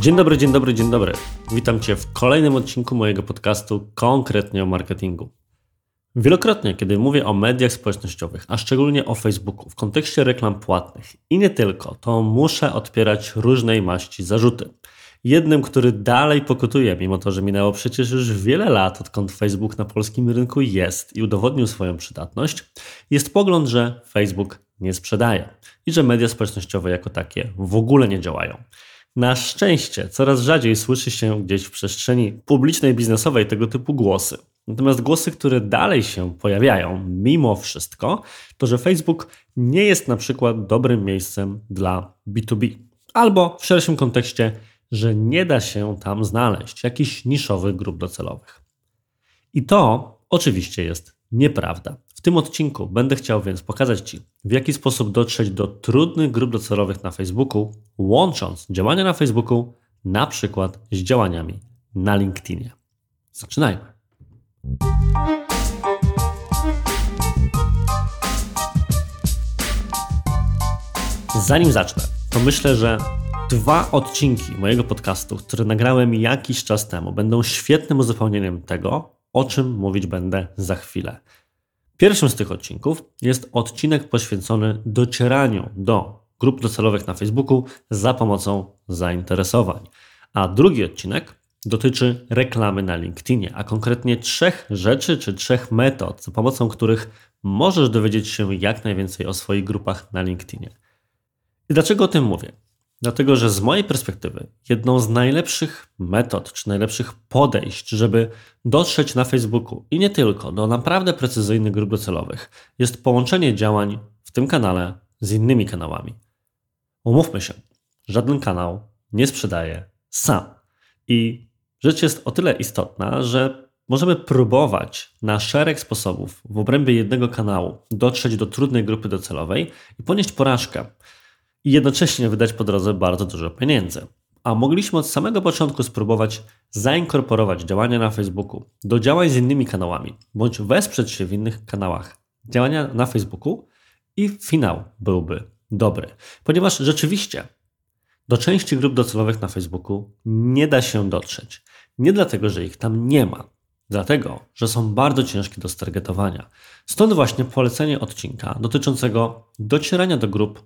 Dzień dobry, dzień dobry, dzień dobry. Witam Cię w kolejnym odcinku mojego podcastu konkretnie o marketingu. Wielokrotnie, kiedy mówię o mediach społecznościowych, a szczególnie o Facebooku w kontekście reklam płatnych i nie tylko, to muszę odpierać różnej maści zarzuty. Jednym, który dalej pokutuje, mimo to, że minęło przecież już wiele lat, odkąd Facebook na polskim rynku jest i udowodnił swoją przydatność, jest pogląd, że Facebook nie sprzedaje i że media społecznościowe jako takie w ogóle nie działają. Na szczęście coraz rzadziej słyszy się gdzieś w przestrzeni publicznej, biznesowej tego typu głosy. Natomiast głosy, które dalej się pojawiają, mimo wszystko, to że Facebook nie jest na przykład dobrym miejscem dla B2B. Albo w szerszym kontekście, że nie da się tam znaleźć jakichś niszowych grup docelowych. I to oczywiście jest nieprawda. W tym odcinku będę chciał więc pokazać Ci, w jaki sposób dotrzeć do trudnych grup docelowych na Facebooku, łącząc działania na Facebooku na przykład z działaniami na LinkedInie. Zaczynajmy. Zanim zacznę, to myślę, że dwa odcinki mojego podcastu, które nagrałem jakiś czas temu, będą świetnym uzupełnieniem tego, o czym mówić będę za chwilę. Pierwszym z tych odcinków jest odcinek poświęcony docieraniu do grup docelowych na Facebooku za pomocą zainteresowań. A drugi odcinek dotyczy reklamy na LinkedInie, a konkretnie trzech rzeczy czy trzech metod, za pomocą których możesz dowiedzieć się jak najwięcej o swoich grupach na LinkedInie. I dlaczego o tym mówię? Dlatego, że z mojej perspektywy jedną z najlepszych metod czy najlepszych podejść, żeby dotrzeć na Facebooku i nie tylko do naprawdę precyzyjnych grup docelowych, jest połączenie działań w tym kanale z innymi kanałami. Umówmy się, żaden kanał nie sprzedaje sam. I rzecz jest o tyle istotna, że możemy próbować na szereg sposobów w obrębie jednego kanału dotrzeć do trudnej grupy docelowej i ponieść porażkę i jednocześnie wydać po drodze bardzo dużo pieniędzy. A mogliśmy od samego początku spróbować zainkorporować działania na Facebooku do działań z innymi kanałami, bądź wesprzeć się w innych kanałach działania na Facebooku i finał byłby dobry. Ponieważ rzeczywiście do części grup docelowych na Facebooku nie da się dotrzeć. Nie dlatego, że ich tam nie ma, dlatego, że są bardzo ciężkie do stargetowania. Stąd właśnie polecenie odcinka dotyczącego docierania do grup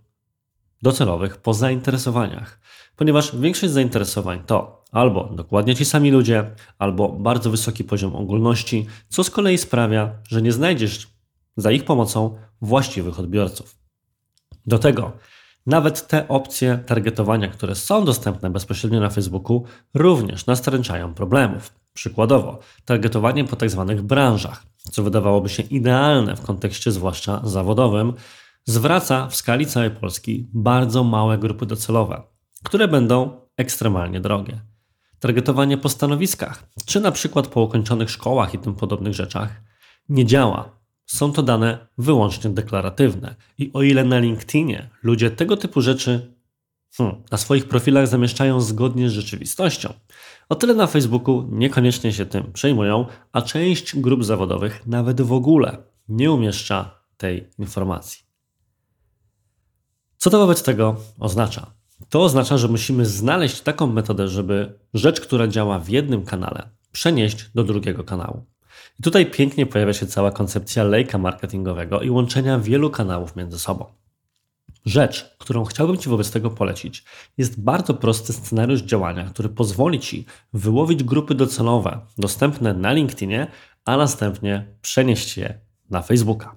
docelowych po zainteresowaniach, ponieważ większość zainteresowań to albo dokładnie ci sami ludzie, albo bardzo wysoki poziom ogólności, co z kolei sprawia, że nie znajdziesz za ich pomocą właściwych odbiorców. Do tego nawet te opcje targetowania, które są dostępne bezpośrednio na Facebooku, również nastręczają problemów. Przykładowo, targetowanie po tzw. Tak branżach, co wydawałoby się idealne w kontekście zwłaszcza zawodowym, zwraca w skali całej Polski bardzo małe grupy docelowe, które będą ekstremalnie drogie. Targetowanie po stanowiskach, czy na przykład po ukończonych szkołach i tym podobnych rzeczach, nie działa. Są to dane wyłącznie deklaratywne. I o ile na LinkedInie ludzie tego typu rzeczy hmm, na swoich profilach zamieszczają zgodnie z rzeczywistością, o tyle na Facebooku niekoniecznie się tym przejmują, a część grup zawodowych nawet w ogóle nie umieszcza tej informacji. Co to wobec tego oznacza? To oznacza, że musimy znaleźć taką metodę, żeby rzecz, która działa w jednym kanale, przenieść do drugiego kanału. I tutaj pięknie pojawia się cała koncepcja lejka marketingowego i łączenia wielu kanałów między sobą. Rzecz, którą chciałbym Ci wobec tego polecić, jest bardzo prosty scenariusz działania, który pozwoli Ci wyłowić grupy docelowe dostępne na LinkedInie, a następnie przenieść je na Facebooka.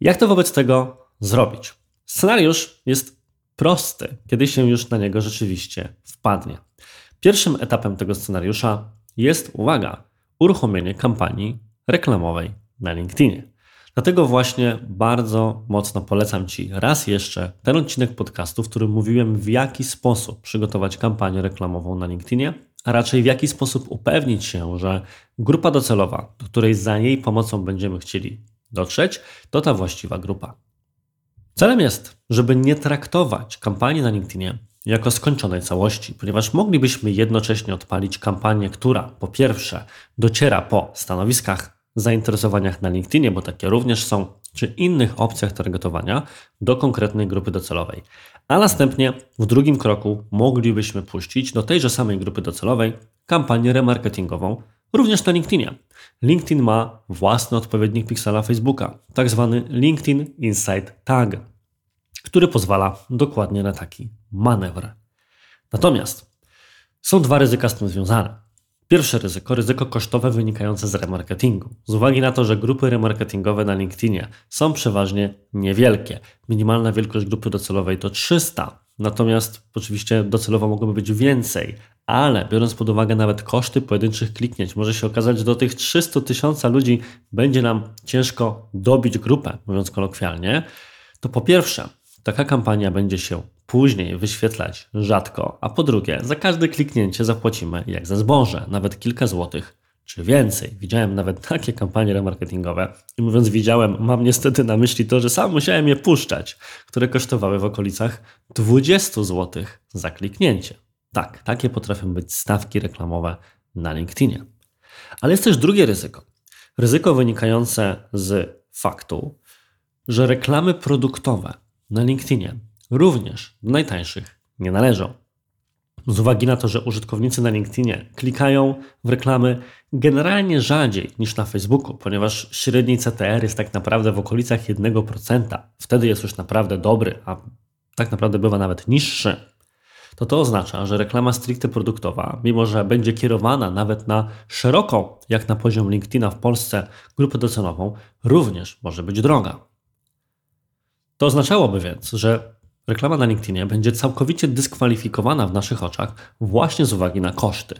Jak to wobec tego zrobić? Scenariusz jest prosty, kiedy się już na niego rzeczywiście wpadnie. Pierwszym etapem tego scenariusza jest, uwaga, uruchomienie kampanii reklamowej na LinkedInie. Dlatego właśnie bardzo mocno polecam Ci raz jeszcze ten odcinek podcastu, w którym mówiłem, w jaki sposób przygotować kampanię reklamową na LinkedInie, a raczej w jaki sposób upewnić się, że grupa docelowa, do której za jej pomocą będziemy chcieli dotrzeć, to ta właściwa grupa. Celem jest, żeby nie traktować kampanii na LinkedInie jako skończonej całości, ponieważ moglibyśmy jednocześnie odpalić kampanię, która po pierwsze dociera po stanowiskach, zainteresowaniach na LinkedInie, bo takie również są, czy innych opcjach targetowania do konkretnej grupy docelowej. A następnie w drugim kroku moglibyśmy puścić do tejże samej grupy docelowej kampanię remarketingową, również na LinkedInie. LinkedIn ma własny odpowiednik piksela Facebooka, tak zwany LinkedIn Insight Tag, który pozwala dokładnie na taki manewr. Natomiast są dwa ryzyka z tym związane. Pierwsze ryzyko, ryzyko kosztowe wynikające z remarketingu. Z uwagi na to, że grupy remarketingowe na LinkedInie są przeważnie niewielkie. Minimalna wielkość grupy docelowej to 300, natomiast oczywiście docelowo mogłoby być więcej, ale biorąc pod uwagę nawet koszty pojedynczych kliknięć, może się okazać, że do tych 300 tysiąca ludzi będzie nam ciężko dobić grupę, mówiąc kolokwialnie, to po pierwsze, taka kampania będzie się później wyświetlać rzadko, a po drugie, za każde kliknięcie zapłacimy jak za zboże, nawet kilka złotych czy więcej. Widziałem nawet takie kampanie remarketingowe i mówiąc widziałem, mam niestety na myśli to, że sam musiałem je puszczać, które kosztowały w okolicach 20 zł za kliknięcie. Tak, takie potrafią być stawki reklamowe na LinkedInie. Ale jest też drugie ryzyko. Ryzyko wynikające z faktu, że reklamy produktowe na LinkedInie również do najtańszych nie należą. Z uwagi na to, że użytkownicy na LinkedInie klikają w reklamy generalnie rzadziej niż na Facebooku, ponieważ średni CTR jest tak naprawdę w okolicach 1%, wtedy jest już naprawdę dobry, a tak naprawdę bywa nawet niższy, to to oznacza, że reklama stricte produktowa, mimo że będzie kierowana nawet na szeroką, jak na poziom LinkedIna w Polsce, grupę docelową, również może być droga. To oznaczałoby więc, że reklama na LinkedInie będzie całkowicie dyskwalifikowana w naszych oczach właśnie z uwagi na koszty.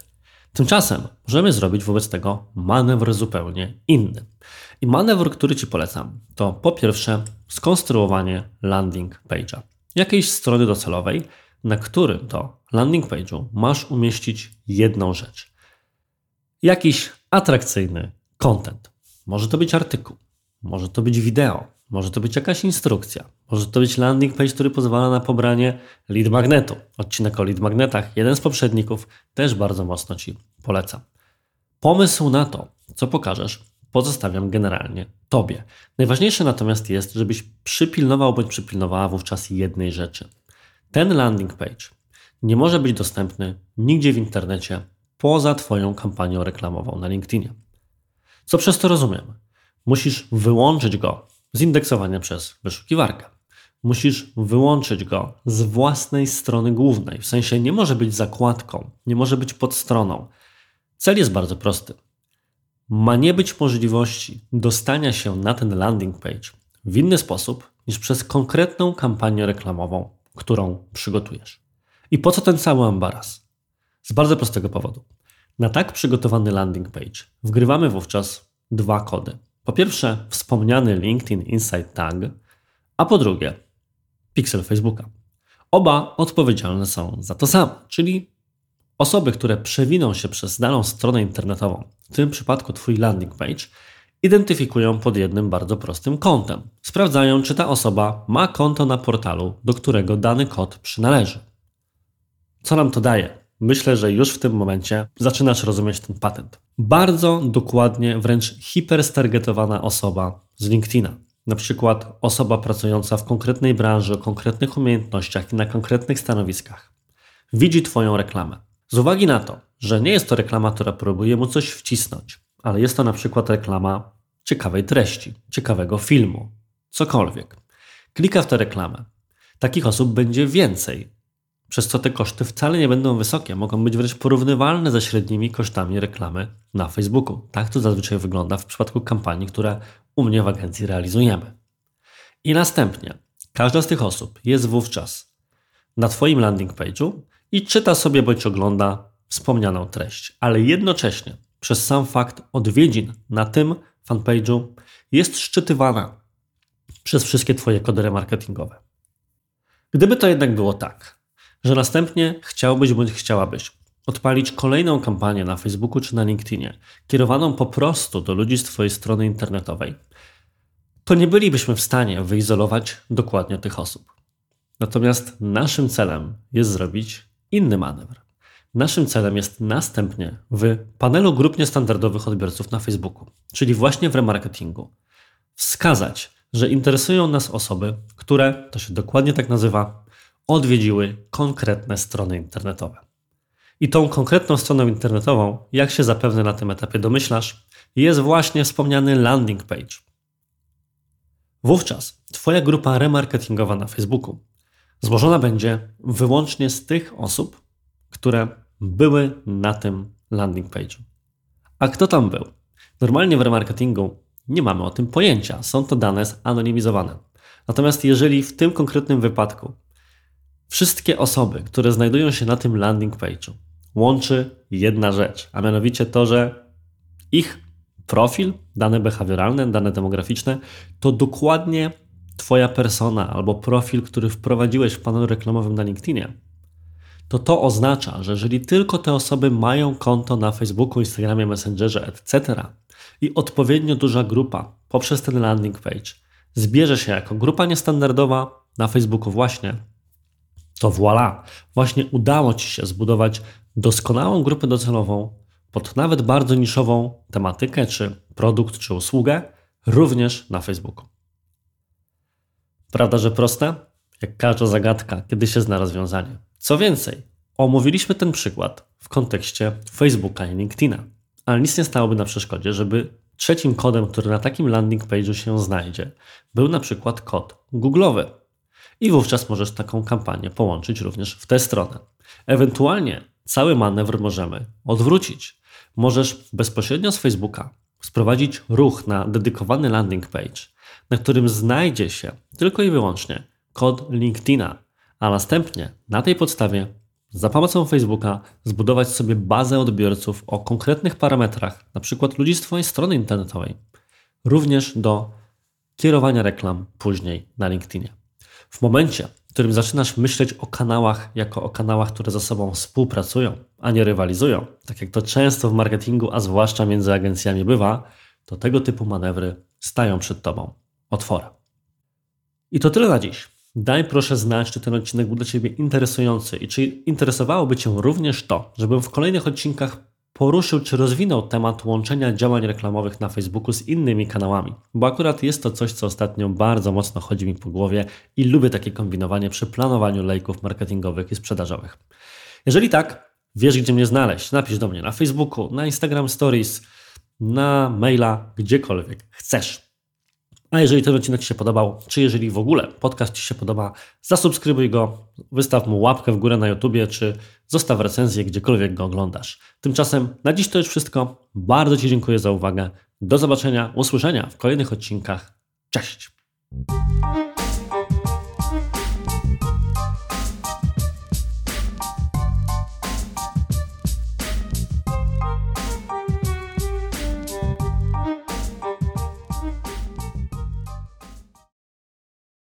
Tymczasem możemy zrobić wobec tego manewr zupełnie inny. I manewr, który Ci polecam, to po pierwsze skonstruowanie landing page'a, jakiejś strony docelowej, na którym to landing page'u masz umieścić jedną rzecz. Jakiś atrakcyjny content. Może to być artykuł, może to być wideo, może to być jakaś instrukcja, może to być landing page, który pozwala na pobranie lead magnetu. Odcinek o lead magnetach, jeden z poprzedników, też bardzo mocno Ci polecam. Pomysł na to, co pokażesz, pozostawiam generalnie Tobie. Najważniejsze natomiast jest, żebyś przypilnował bądź przypilnowała wówczas jednej rzeczy. Ten landing page nie może być dostępny nigdzie w internecie poza Twoją kampanią reklamową na LinkedInie. Co przez to rozumiem? Musisz wyłączyć go z indeksowania przez wyszukiwarkę. Musisz wyłączyć go z własnej strony głównej. W sensie nie może być zakładką, nie może być pod stroną. Cel jest bardzo prosty. Ma nie być możliwości dostania się na ten landing page w inny sposób niż przez konkretną kampanię reklamową, którą przygotujesz. I po co ten cały ambaras? Z bardzo prostego powodu. Na tak przygotowany landing page wgrywamy wówczas dwa kody. Po pierwsze, wspomniany LinkedIn Insight Tag, a po drugie, pixel Facebooka. Oba odpowiedzialne są za to samo, czyli osoby, które przewiną się przez daną stronę internetową, w tym przypadku Twój landing page, identyfikują pod jednym bardzo prostym kątem. Sprawdzają, czy ta osoba ma konto na portalu, do którego dany kod przynależy. Co nam to daje? Myślę, że już w tym momencie zaczynasz rozumieć ten patent. Bardzo dokładnie, wręcz hiperstargetowana osoba z LinkedIna. Na przykład osoba pracująca w konkretnej branży, o konkretnych umiejętnościach i na konkretnych stanowiskach. Widzi Twoją reklamę. Z uwagi na to, że nie jest to reklama, która próbuje mu coś wcisnąć, ale jest to na przykład reklama ciekawej treści, ciekawego filmu, cokolwiek. Klika w tę reklamę. Takich osób będzie więcej, przez co te koszty wcale nie będą wysokie, mogą być wręcz porównywalne ze średnimi kosztami reklamy na Facebooku. Tak to zazwyczaj wygląda w przypadku kampanii, które u mnie w agencji realizujemy. I następnie każda z tych osób jest wówczas na Twoim landing page'u i czyta sobie bądź ogląda wspomnianą treść, ale jednocześnie przez sam fakt odwiedzin na tym fanpage'u jest szczytywana przez wszystkie Twoje kody remarketingowe. Gdyby to jednak było tak, że następnie chciałbyś bądź chciałabyś odpalić kolejną kampanię na Facebooku czy na LinkedInie, kierowaną po prostu do ludzi z Twojej strony internetowej, to nie bylibyśmy w stanie wyizolować dokładnie tych osób. Natomiast naszym celem jest zrobić inny manewr. Naszym celem jest następnie w panelu grup niestandardowych odbiorców na Facebooku, czyli właśnie w remarketingu, wskazać, że interesują nas osoby, które, to się dokładnie tak nazywa, odwiedziły konkretne strony internetowe. I tą konkretną stroną internetową, jak się zapewne na tym etapie domyślasz, jest właśnie wspomniany landing page. Wówczas Twoja grupa remarketingowa na Facebooku złożona będzie wyłącznie z tych osób, które były na tym landing page'u. A kto tam był? Normalnie w remarketingu nie mamy o tym pojęcia, są to dane zanonimizowane. Natomiast jeżeli w tym konkretnym wypadku wszystkie osoby, które znajdują się na tym landing page'u, łączy jedna rzecz, a mianowicie to, że ich profil, dane behawioralne, dane demograficzne, to dokładnie Twoja persona albo profil, który wprowadziłeś w panelu reklamowym na LinkedInie, to to oznacza, że jeżeli tylko te osoby mają konto na Facebooku, Instagramie, Messengerze, etc. i odpowiednio duża grupa poprzez ten landing page zbierze się jako grupa niestandardowa na Facebooku właśnie, to voilà, właśnie udało Ci się zbudować doskonałą grupę docelową pod nawet bardzo niszową tematykę, czy produkt, czy usługę, również na Facebooku. Prawda, że proste? Jak każda zagadka, kiedy się zna rozwiązanie. Co więcej, omówiliśmy ten przykład w kontekście Facebooka i LinkedIna, ale nic nie stałoby na przeszkodzie, żeby trzecim kodem, który na takim landing page'u się znajdzie, był na przykład kod Google'owy. I wówczas możesz taką kampanię połączyć również w tę stronę. Ewentualnie cały manewr możemy odwrócić. Możesz bezpośrednio z Facebooka sprowadzić ruch na dedykowany landing page, na którym znajdzie się tylko i wyłącznie kod LinkedIna, a następnie na tej podstawie za pomocą Facebooka zbudować sobie bazę odbiorców o konkretnych parametrach, np. ludzi z Twojej strony internetowej, również do kierowania reklam później na LinkedInie. W momencie, w którym zaczynasz myśleć o kanałach jako o kanałach, które ze sobą współpracują, a nie rywalizują, tak jak to często w marketingu, a zwłaszcza między agencjami bywa, to tego typu manewry stają przed Tobą otworem. I to tyle na dziś. Daj proszę znać, czy ten odcinek był dla Ciebie interesujący i czy interesowałoby Cię również to, żebym w kolejnych odcinkach poruszył czy rozwinął temat łączenia działań reklamowych na Facebooku z innymi kanałami, bo akurat jest to coś, co ostatnio bardzo mocno chodzi mi po głowie i lubię takie kombinowanie przy planowaniu lejków marketingowych i sprzedażowych. Jeżeli tak, wiesz gdzie mnie znaleźć, napisz do mnie na Facebooku, na Instagram Stories, na maila, gdziekolwiek chcesz. A jeżeli ten odcinek Ci się podobał, czy jeżeli w ogóle podcast Ci się podoba, zasubskrybuj go, wystaw mu łapkę w górę na YouTubie, czy zostaw recenzję gdziekolwiek go oglądasz. Tymczasem na dziś to już wszystko. Bardzo Ci dziękuję za uwagę. Do zobaczenia, usłyszenia w kolejnych odcinkach. Cześć!